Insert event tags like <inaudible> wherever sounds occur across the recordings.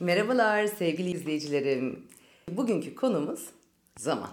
Merhabalar sevgili izleyicilerim. Bugünkü konumuz zaman.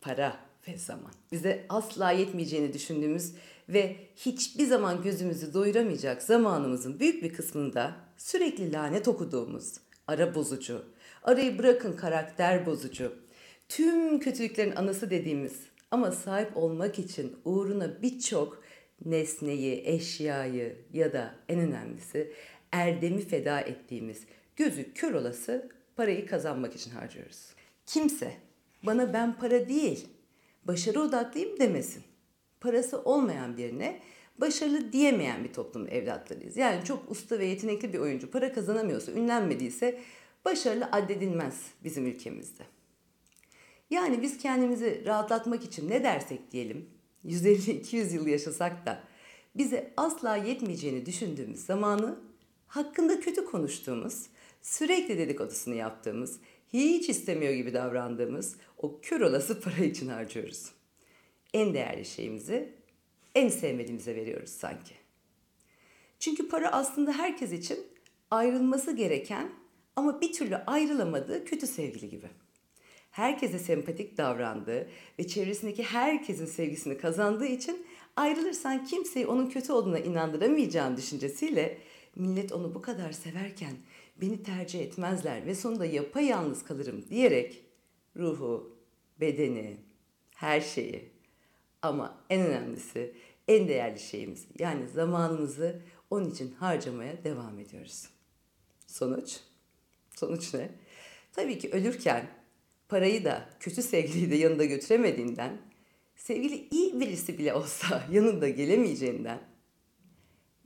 Para ve zaman. Bize asla yetmeyeceğini düşündüğümüz ve hiçbir zaman gözümüzü doyuramayacak zamanımızın büyük bir kısmında sürekli lanet okuduğumuz, ara bozucu, arayı bırakın karakter bozucu, tüm kötülüklerin anası dediğimiz ama sahip olmak için uğruna birçok nesneyi, eşyayı ya da en önemlisi erdemi feda ettiğimiz gözü kör olası parayı kazanmak için harcıyoruz. Kimse bana ben para değil, başarı odaklıyım demesin. Parası olmayan birine başarılı diyemeyen bir toplum evlatlarıyız. Yani çok usta ve yetenekli bir oyuncu para kazanamıyorsa, ünlenmediyse başarılı addedilmez bizim ülkemizde. Yani biz kendimizi rahatlatmak için ne dersek diyelim, 150-200 yıl yaşasak da bize asla yetmeyeceğini düşündüğümüz zamanı hakkında kötü konuştuğumuz, sürekli dedikodusunu yaptığımız, hiç istemiyor gibi davrandığımız o kör olası <laughs> para için harcıyoruz. En değerli şeyimizi en sevmediğimize veriyoruz sanki. Çünkü para aslında herkes için ayrılması gereken ama bir türlü ayrılamadığı kötü sevgili gibi. Herkese sempatik davrandığı ve çevresindeki herkesin sevgisini kazandığı için ayrılırsan kimseyi onun kötü olduğuna inandıramayacağın düşüncesiyle millet onu bu kadar severken beni tercih etmezler ve sonunda yapayalnız kalırım diyerek ruhu, bedeni, her şeyi ama en önemlisi en değerli şeyimiz yani zamanımızı onun için harcamaya devam ediyoruz. Sonuç? Sonuç ne? Tabii ki ölürken parayı da kötü sevgiliyi de yanında götüremediğinden sevgili iyi birisi bile olsa <laughs> yanında gelemeyeceğinden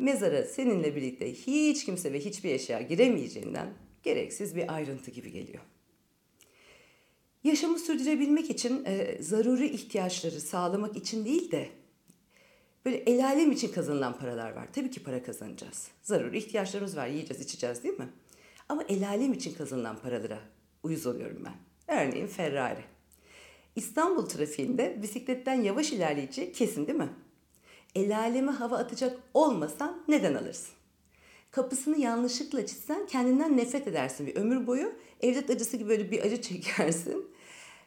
mezara seninle birlikte hiç kimse ve hiçbir eşya giremeyeceğinden gereksiz bir ayrıntı gibi geliyor. Yaşamı sürdürebilmek için e, zaruri ihtiyaçları sağlamak için değil de böyle el alem için kazanılan paralar var. Tabii ki para kazanacağız. Zaruri ihtiyaçlarımız var. Yiyeceğiz, içeceğiz değil mi? Ama el alem için kazanılan paralara uyuz oluyorum ben. Örneğin Ferrari. İstanbul trafiğinde bisikletten yavaş ilerleyici kesin değil mi? El aleme hava atacak olmasan neden alırsın? Kapısını yanlışlıkla çizsen kendinden nefret edersin bir ömür boyu. Evlat acısı gibi böyle bir acı çekersin.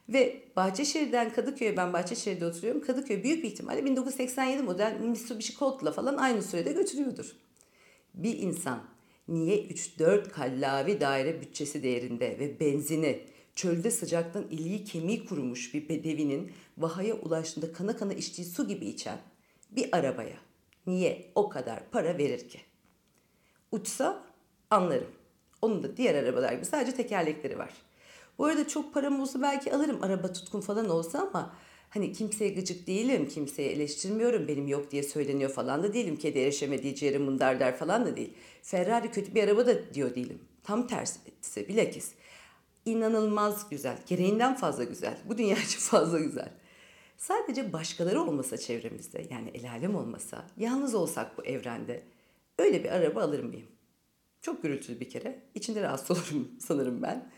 Ve Bahçeşehir'den Kadıköy'e ben Bahçeşehir'de oturuyorum. Kadıköy büyük bir ihtimalle 1987 model Mitsubishi Colt'la falan aynı sürede götürüyordur. Bir insan niye 3-4 kallavi daire bütçesi değerinde ve benzini çölde sıcaktan iliği kemiği kurumuş bir bedevinin vahaya ulaştığında kana kana içtiği su gibi içen bir arabaya niye o kadar para verir ki? Uçsa anlarım. Onun da diğer arabalar gibi sadece tekerlekleri var. Bu arada çok param olsa belki alırım araba tutkun falan olsa ama hani kimseye gıcık değilim, kimseye eleştirmiyorum, benim yok diye söyleniyor falan da değilim. Kedi erişemediği ciğeri mundar der falan da değil. Ferrari kötü bir araba da diyor değilim. Tam tersi bilakis. İnanılmaz güzel, gereğinden fazla güzel. Bu dünya <laughs> fazla güzel. Sadece başkaları olmasa çevremizde yani el alem olmasa yalnız olsak bu evrende öyle bir araba alır mıyım? Çok gürültülü bir kere. İçinde rahatsız <laughs> olurum sanırım ben.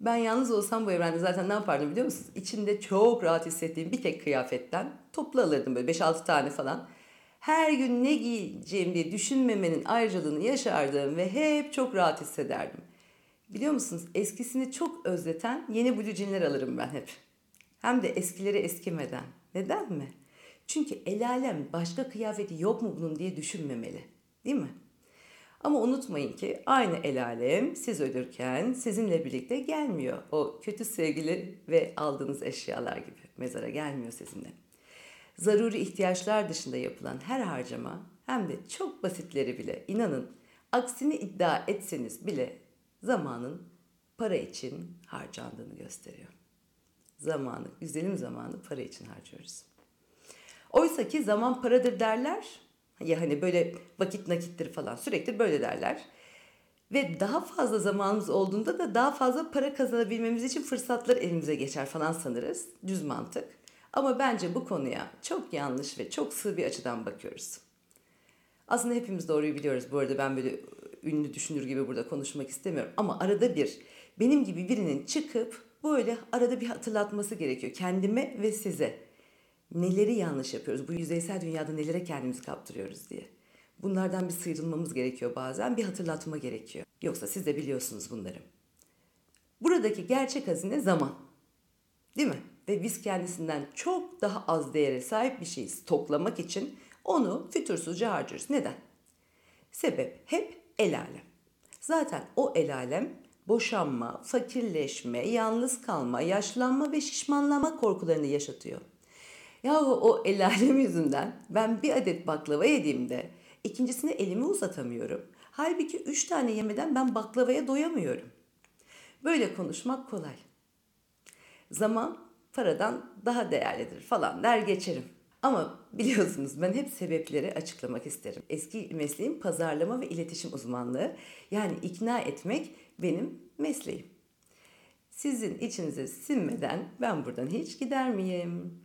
Ben yalnız olsam bu evrende zaten ne yapardım biliyor musunuz? İçinde çok rahat hissettiğim bir tek kıyafetten toplu alırdım böyle 5-6 tane falan. Her gün ne giyeceğim diye düşünmemenin ayrıcalığını yaşardım ve hep çok rahat hissederdim. Biliyor musunuz eskisini çok özleten yeni blue jeanler alırım ben hep. Hem de eskileri eskimeden. Neden mi? Çünkü el alem başka kıyafeti yok mu bunun diye düşünmemeli. Değil mi? Ama unutmayın ki aynı el alem siz ölürken sizinle birlikte gelmiyor. O kötü sevgili ve aldığınız eşyalar gibi mezara gelmiyor sizinle. Zaruri ihtiyaçlar dışında yapılan her harcama hem de çok basitleri bile inanın aksini iddia etseniz bile zamanın para için harcandığını gösteriyor zamanı, güzelim zamanı para için harcıyoruz. Oysa ki zaman paradır derler. Ya hani böyle vakit nakittir falan sürekli böyle derler. Ve daha fazla zamanımız olduğunda da daha fazla para kazanabilmemiz için fırsatlar elimize geçer falan sanırız. Düz mantık. Ama bence bu konuya çok yanlış ve çok sığ bir açıdan bakıyoruz. Aslında hepimiz doğruyu biliyoruz. Bu arada ben böyle ünlü düşünür gibi burada konuşmak istemiyorum. Ama arada bir benim gibi birinin çıkıp böyle arada bir hatırlatması gerekiyor kendime ve size. Neleri yanlış yapıyoruz? Bu yüzeysel dünyada nelere kendimizi kaptırıyoruz diye. Bunlardan bir sıyrılmamız gerekiyor bazen, bir hatırlatma gerekiyor. Yoksa siz de biliyorsunuz bunları. Buradaki gerçek hazine zaman. Değil mi? Ve biz kendisinden çok daha az değere sahip bir şeyi stoklamak için onu fütursuzca harcıyoruz. Neden? Sebep hep el alem. Zaten o el alem boşanma, fakirleşme, yalnız kalma, yaşlanma ve şişmanlama korkularını yaşatıyor. Yahu o el yüzünden ben bir adet baklava yediğimde ikincisine elimi uzatamıyorum. Halbuki üç tane yemeden ben baklavaya doyamıyorum. Böyle konuşmak kolay. Zaman paradan daha değerlidir falan der geçerim. Ama biliyorsunuz ben hep sebepleri açıklamak isterim. Eski mesleğim pazarlama ve iletişim uzmanlığı. Yani ikna etmek benim mesleğim. Sizin içinize sinmeden ben buradan hiç gider miyim?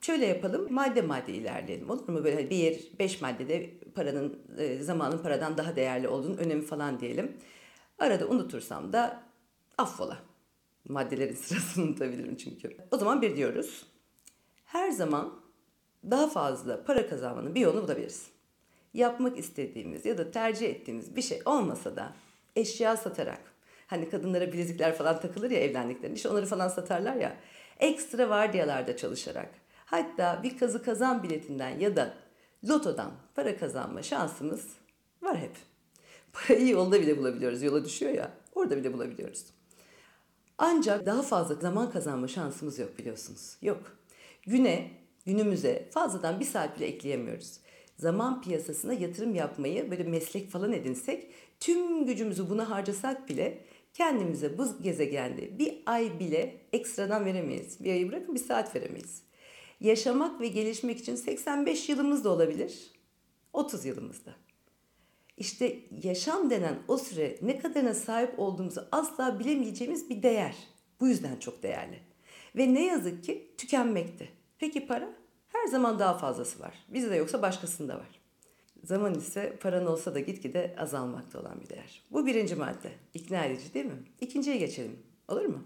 Şöyle yapalım, madde madde ilerleyelim. Olur mu? Böyle bir, beş maddede paranın, e, zamanın paradan daha değerli olduğunu önemi falan diyelim. Arada unutursam da affola. Maddelerin <laughs> sırasını unutabilirim çünkü. O zaman bir diyoruz. Her zaman daha fazla para kazanmanın bir yolunu bulabiliriz. Yapmak istediğimiz ya da tercih ettiğimiz bir şey olmasa da eşya satarak, hani kadınlara bilezikler falan takılır ya evlendiklerinde, işte onları falan satarlar ya, ekstra vardiyalarda çalışarak, hatta bir kazı kazan biletinden ya da lotodan para kazanma şansımız var hep. Parayı yolda bile bulabiliyoruz, yola düşüyor ya, orada bile bulabiliyoruz. Ancak daha fazla zaman kazanma şansımız yok biliyorsunuz. Yok. Güne, günümüze fazladan bir saat bile ekleyemiyoruz. Zaman piyasasına yatırım yapmayı böyle meslek falan edinsek, tüm gücümüzü buna harcasak bile kendimize bu gezegende bir ay bile ekstradan veremeyiz. Bir ayı bırakın bir saat veremeyiz. Yaşamak ve gelişmek için 85 yılımız da olabilir, 30 yılımızda. İşte yaşam denen o süre ne kadarına sahip olduğumuzu asla bilemeyeceğimiz bir değer. Bu yüzden çok değerli. Ve ne yazık ki tükenmekte. Peki para? Her zaman daha fazlası var. Bizde yoksa başkasında var. Zaman ise paran olsa da gitgide azalmakta olan bir değer. Bu birinci madde. İkna edici değil mi? İkinciye geçelim. Olur mu?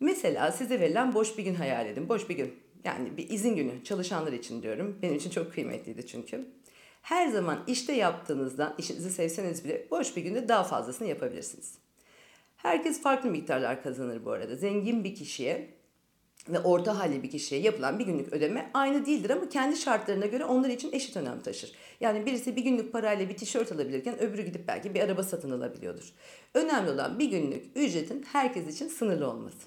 Mesela size verilen boş bir gün hayal edin. Boş bir gün. Yani bir izin günü çalışanlar için diyorum. Benim için çok kıymetliydi çünkü. Her zaman işte yaptığınızdan, işinizi sevseniz bile boş bir günde daha fazlasını yapabilirsiniz. Herkes farklı miktarlar kazanır bu arada. Zengin bir kişiye ve orta halli bir kişiye yapılan bir günlük ödeme aynı değildir ama kendi şartlarına göre onlar için eşit önem taşır. Yani birisi bir günlük parayla bir tişört alabilirken öbürü gidip belki bir araba satın alabiliyordur. Önemli olan bir günlük ücretin herkes için sınırlı olması.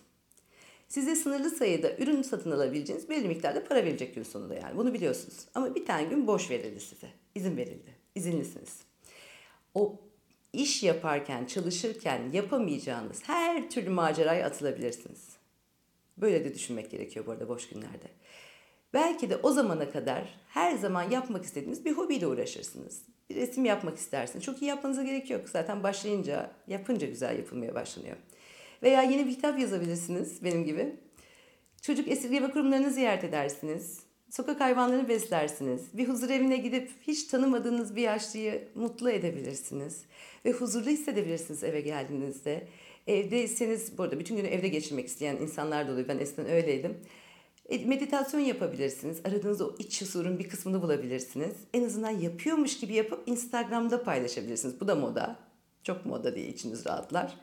Size sınırlı sayıda ürün satın alabileceğiniz belli miktarda para verecek gün sonunda yani bunu biliyorsunuz. Ama bir tane gün boş verildi size. İzin verildi. İzinlisiniz. O iş yaparken, çalışırken yapamayacağınız her türlü maceraya atılabilirsiniz. Böyle de düşünmek gerekiyor bu arada boş günlerde. Belki de o zamana kadar her zaman yapmak istediğiniz bir hobiyle uğraşırsınız. Bir resim yapmak istersiniz. Çok iyi yapmanıza gerek yok. Zaten başlayınca, yapınca güzel yapılmaya başlanıyor. Veya yeni bir kitap yazabilirsiniz benim gibi. Çocuk esirgeme kurumlarını ziyaret edersiniz. Sokak hayvanlarını beslersiniz. Bir huzur evine gidip hiç tanımadığınız bir yaşlıyı mutlu edebilirsiniz. Ve huzurlu hissedebilirsiniz eve geldiğinizde. Evdeyseniz, bu arada bütün günü evde geçirmek isteyen insanlar da oluyor. Ben eskiden öyleydim. E, meditasyon yapabilirsiniz. Aradığınız o iç huzurun bir kısmını bulabilirsiniz. En azından yapıyormuş gibi yapıp Instagram'da paylaşabilirsiniz. Bu da moda. Çok moda diye içiniz rahatlar.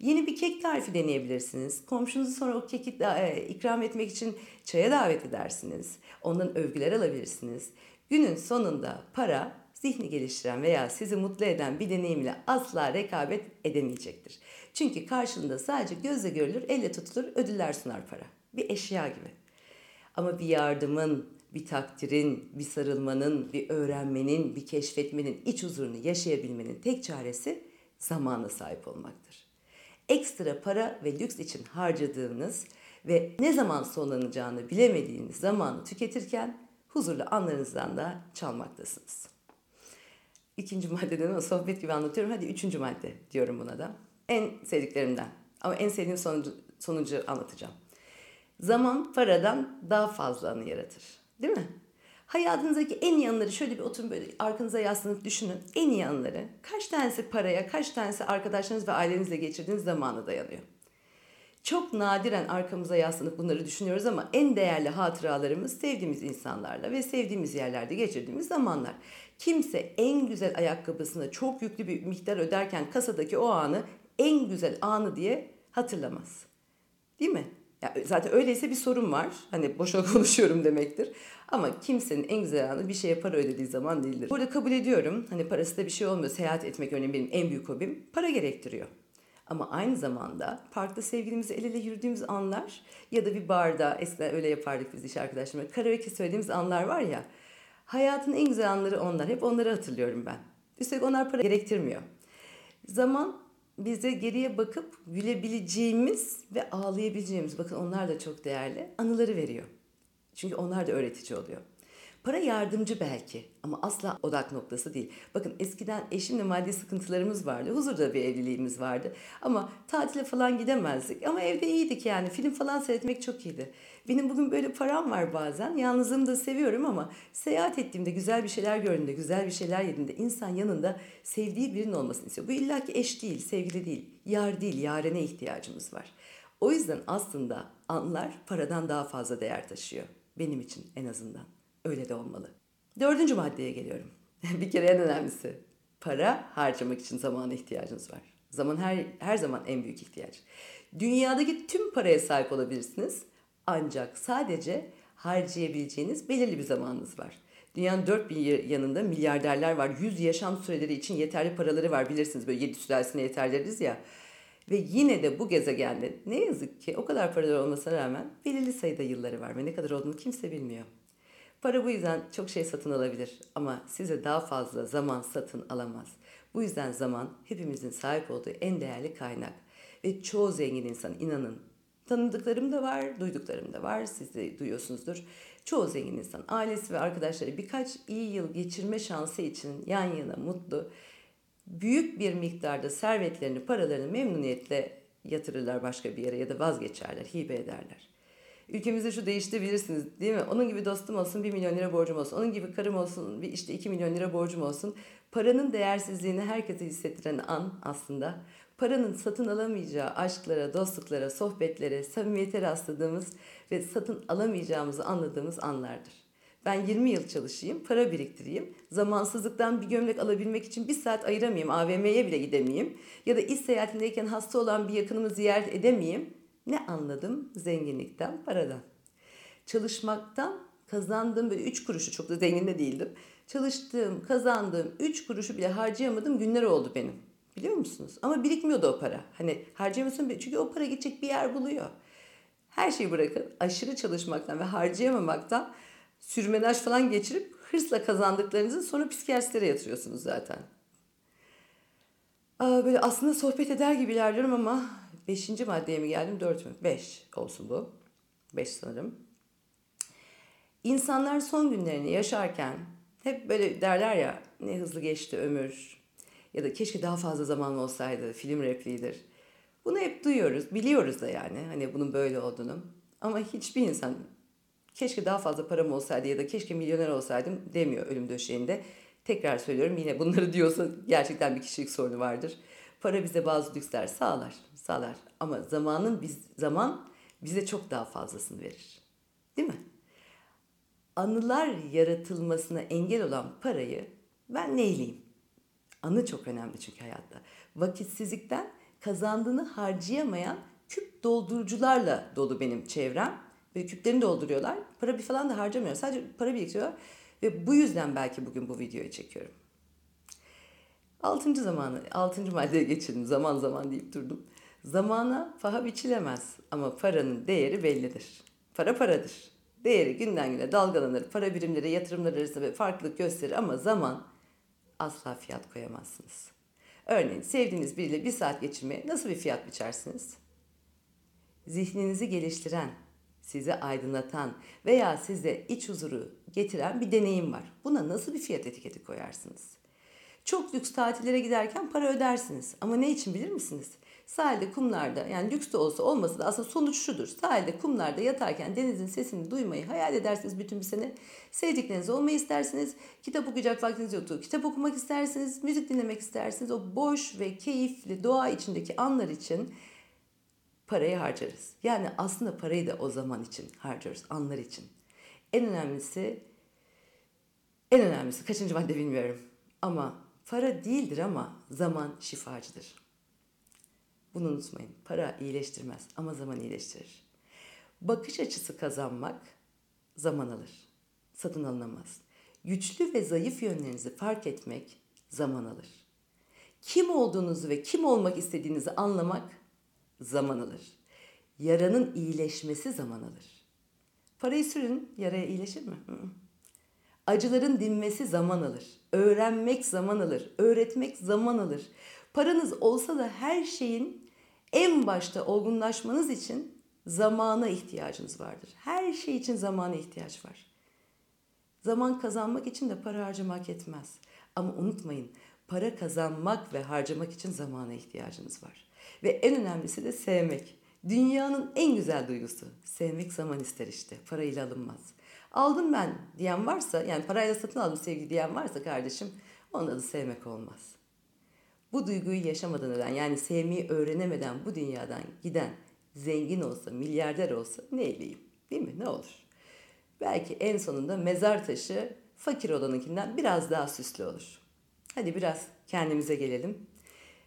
Yeni bir kek tarifi deneyebilirsiniz. Komşunuzu sonra o keki da, e, ikram etmek için çaya davet edersiniz. Ondan övgüler alabilirsiniz. Günün sonunda para zihni geliştiren veya sizi mutlu eden bir deneyimle asla rekabet edemeyecektir. Çünkü karşılığında sadece gözle görülür, elle tutulur ödüller sunar para. Bir eşya gibi. Ama bir yardımın, bir takdirin, bir sarılmanın, bir öğrenmenin, bir keşfetmenin, iç huzurunu yaşayabilmenin tek çaresi zamana sahip olmaktır ekstra para ve lüks için harcadığınız ve ne zaman sonlanacağını bilemediğiniz zamanı tüketirken huzurlu anlarınızdan da çalmaktasınız. İkinci maddeden o sohbet gibi anlatıyorum. Hadi üçüncü madde diyorum buna da. En sevdiklerimden. Ama en sevdiğim sonucu, sonucu anlatacağım. Zaman paradan daha fazla anı yaratır. Değil mi? Hayatınızdaki en iyi anıları şöyle bir oturun böyle arkanıza yaslanıp düşünün. En iyi anıları kaç tanesi paraya, kaç tanesi arkadaşlarınız ve ailenizle geçirdiğiniz zamana dayanıyor. Çok nadiren arkamıza yaslanıp bunları düşünüyoruz ama en değerli hatıralarımız sevdiğimiz insanlarla ve sevdiğimiz yerlerde geçirdiğimiz zamanlar. Kimse en güzel ayakkabısına çok yüklü bir miktar öderken kasadaki o anı en güzel anı diye hatırlamaz. Değil mi? Ya zaten öyleyse bir sorun var. Hani boşa <laughs> konuşuyorum demektir. Ama kimsenin en güzel anı bir şeye para ödediği zaman değildir. Burada kabul ediyorum. Hani parası da bir şey olmuyor. Seyahat etmek örneğin benim en büyük hobim. Para gerektiriyor. Ama aynı zamanda parkta sevgilimizle el ele yürüdüğümüz anlar ya da bir barda eskiden öyle yapardık biz iş arkadaşlarımla karaoke söylediğimiz anlar var ya. Hayatın en güzel anları onlar. Hep onları hatırlıyorum ben. Üstelik onlar para gerektirmiyor. Zaman bize geriye bakıp gülebileceğimiz ve ağlayabileceğimiz, bakın onlar da çok değerli, anıları veriyor. Çünkü onlar da öğretici oluyor. Para yardımcı belki ama asla odak noktası değil. Bakın eskiden eşimle maddi sıkıntılarımız vardı. Huzurda bir evliliğimiz vardı. Ama tatile falan gidemezdik. Ama evde iyiydik yani. Film falan seyretmek çok iyiydi. Benim bugün böyle param var bazen. Yalnızlığımı da seviyorum ama seyahat ettiğimde, güzel bir şeyler gördüğümde, güzel bir şeyler yediğimde insan yanında sevdiği birinin olmasını istiyor. Bu illaki eş değil, sevgili değil, yar değil, yarene ihtiyacımız var. O yüzden aslında anlar paradan daha fazla değer taşıyor. Benim için en azından. Öyle de olmalı. Dördüncü maddeye geliyorum. <laughs> bir kere en önemlisi. Para harcamak için zamana ihtiyacınız var. Zaman her, her zaman en büyük ihtiyaç. Dünyadaki tüm paraya sahip olabilirsiniz. Ancak sadece harcayabileceğiniz belirli bir zamanınız var. Dünyanın dört bir yanında milyarderler var. Yüz yaşam süreleri için yeterli paraları var bilirsiniz. Böyle yedi sülalesine yeter ya. Ve yine de bu gezegende ne yazık ki o kadar paraları olmasına rağmen belirli sayıda yılları var. Ve ne kadar olduğunu kimse bilmiyor. Para bu yüzden çok şey satın alabilir ama size daha fazla zaman satın alamaz. Bu yüzden zaman hepimizin sahip olduğu en değerli kaynak. Ve çoğu zengin insan inanın tanıdıklarım da var, duyduklarım da var. Siz de duyuyorsunuzdur. Çoğu zengin insan ailesi ve arkadaşları birkaç iyi yıl geçirme şansı için yan yana mutlu büyük bir miktarda servetlerini, paralarını memnuniyetle yatırırlar başka bir yere ya da vazgeçerler, hibe ederler. Ülkemizde şu değişti bilirsiniz değil mi? Onun gibi dostum olsun bir milyon lira borcum olsun. Onun gibi karım olsun bir işte iki milyon lira borcum olsun. Paranın değersizliğini herkese hissettiren an aslında. Paranın satın alamayacağı aşklara, dostluklara, sohbetlere, samimiyete rastladığımız ve satın alamayacağımızı anladığımız anlardır. Ben 20 yıl çalışayım, para biriktireyim, zamansızlıktan bir gömlek alabilmek için bir saat ayıramayayım, AVM'ye bile gidemeyeyim ya da iş seyahatindeyken hasta olan bir yakınımı ziyaret edemeyeyim ne anladım? Zenginlikten, paradan. Çalışmaktan kazandığım böyle üç kuruşu çok da zengin de değildim. Çalıştığım, kazandığım üç kuruşu bile harcayamadığım günler oldu benim. Biliyor musunuz? Ama birikmiyordu o para. Hani harcayamıyorsun çünkü o para gidecek bir yer buluyor. Her şeyi bırakın aşırı çalışmaktan ve harcayamamaktan sürmenaj falan geçirip hırsla kazandıklarınızı sonra psikiyatristlere yatırıyorsunuz zaten. Böyle aslında sohbet eder gibi ilerliyorum ama Beşinci maddeye mi geldim? Dört mü? Beş olsun bu. Beş sanırım. İnsanlar son günlerini yaşarken hep böyle derler ya ne hızlı geçti ömür ya da keşke daha fazla zaman olsaydı film repliğidir. Bunu hep duyuyoruz, biliyoruz da yani hani bunun böyle olduğunu. Ama hiçbir insan keşke daha fazla param olsaydı ya da keşke milyoner olsaydım demiyor ölüm döşeğinde. Tekrar söylüyorum yine bunları diyorsa gerçekten bir kişilik sorunu vardır. Para bize bazı lüksler sağlar, sağlar. Ama zamanın biz zaman bize çok daha fazlasını verir. Değil mi? Anılar yaratılmasına engel olan parayı ben neyleyeyim? Anı çok önemli çünkü hayatta. Vakitsizlikten kazandığını harcayamayan küp doldurucularla dolu benim çevrem. Ve küplerini dolduruyorlar. Para bir falan da harcamıyor. Sadece para biriktiriyorlar. Ve bu yüzden belki bugün bu videoyu çekiyorum. Altıncı zamanı, altıncı maddeye geçelim. Zaman zaman deyip durdum. Zamana paha biçilemez ama paranın değeri bellidir. Para paradır. Değeri günden güne dalgalanır. Para birimleri, yatırımlar arasında farklılık gösterir ama zaman asla fiyat koyamazsınız. Örneğin sevdiğiniz biriyle bir saat geçirmeye nasıl bir fiyat biçersiniz? Zihninizi geliştiren, sizi aydınlatan veya size iç huzuru getiren bir deneyim var. Buna nasıl bir fiyat etiketi koyarsınız? Çok lüks tatillere giderken para ödersiniz. Ama ne için bilir misiniz? Sahilde, kumlarda yani lüks de olsa olmasa da aslında sonuç şudur. Sahilde, kumlarda yatarken denizin sesini duymayı hayal edersiniz bütün bir sene. Sevdikleriniz olmayı istersiniz. Kitap okuyacak vaktiniz yoktu. Kitap okumak istersiniz. Müzik dinlemek istersiniz. O boş ve keyifli doğa içindeki anlar için parayı harcarız. Yani aslında parayı da o zaman için harcıyoruz, anlar için. En önemlisi, en önemlisi kaçıncı madde bilmiyorum. Ama para değildir ama zaman şifacıdır. Bunu unutmayın. Para iyileştirmez ama zaman iyileştirir. Bakış açısı kazanmak zaman alır. Satın alınamaz. Güçlü ve zayıf yönlerinizi fark etmek zaman alır. Kim olduğunuzu ve kim olmak istediğinizi anlamak zaman alır. Yaranın iyileşmesi zaman alır. Parayı sürün, yaraya iyileşir mi? Hı. Acıların dinmesi zaman alır. Öğrenmek zaman alır. Öğretmek zaman alır. Paranız olsa da her şeyin en başta olgunlaşmanız için zamana ihtiyacınız vardır. Her şey için zamana ihtiyaç var. Zaman kazanmak için de para harcamak yetmez. Ama unutmayın, para kazanmak ve harcamak için zamana ihtiyacınız var. Ve en önemlisi de sevmek. Dünyanın en güzel duygusu. Sevmek zaman ister işte. Parayla alınmaz. Aldım ben diyen varsa, yani parayla satın aldım sevgi diyen varsa kardeşim, onun adı sevmek olmaz. Bu duyguyu yaşamadan ölen, yani sevmeyi öğrenemeden bu dünyadan giden zengin olsa, milyarder olsa ne eyleyeyim? Değil mi? Ne olur? Belki en sonunda mezar taşı fakir olanınkinden biraz daha süslü olur. Hadi biraz kendimize gelelim.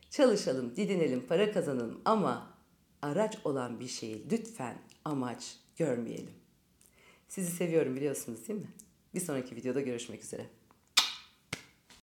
Çalışalım, didinelim, para kazanalım ama araç olan bir şeyi lütfen amaç görmeyelim. Sizi seviyorum biliyorsunuz değil mi? Bir sonraki videoda görüşmek üzere.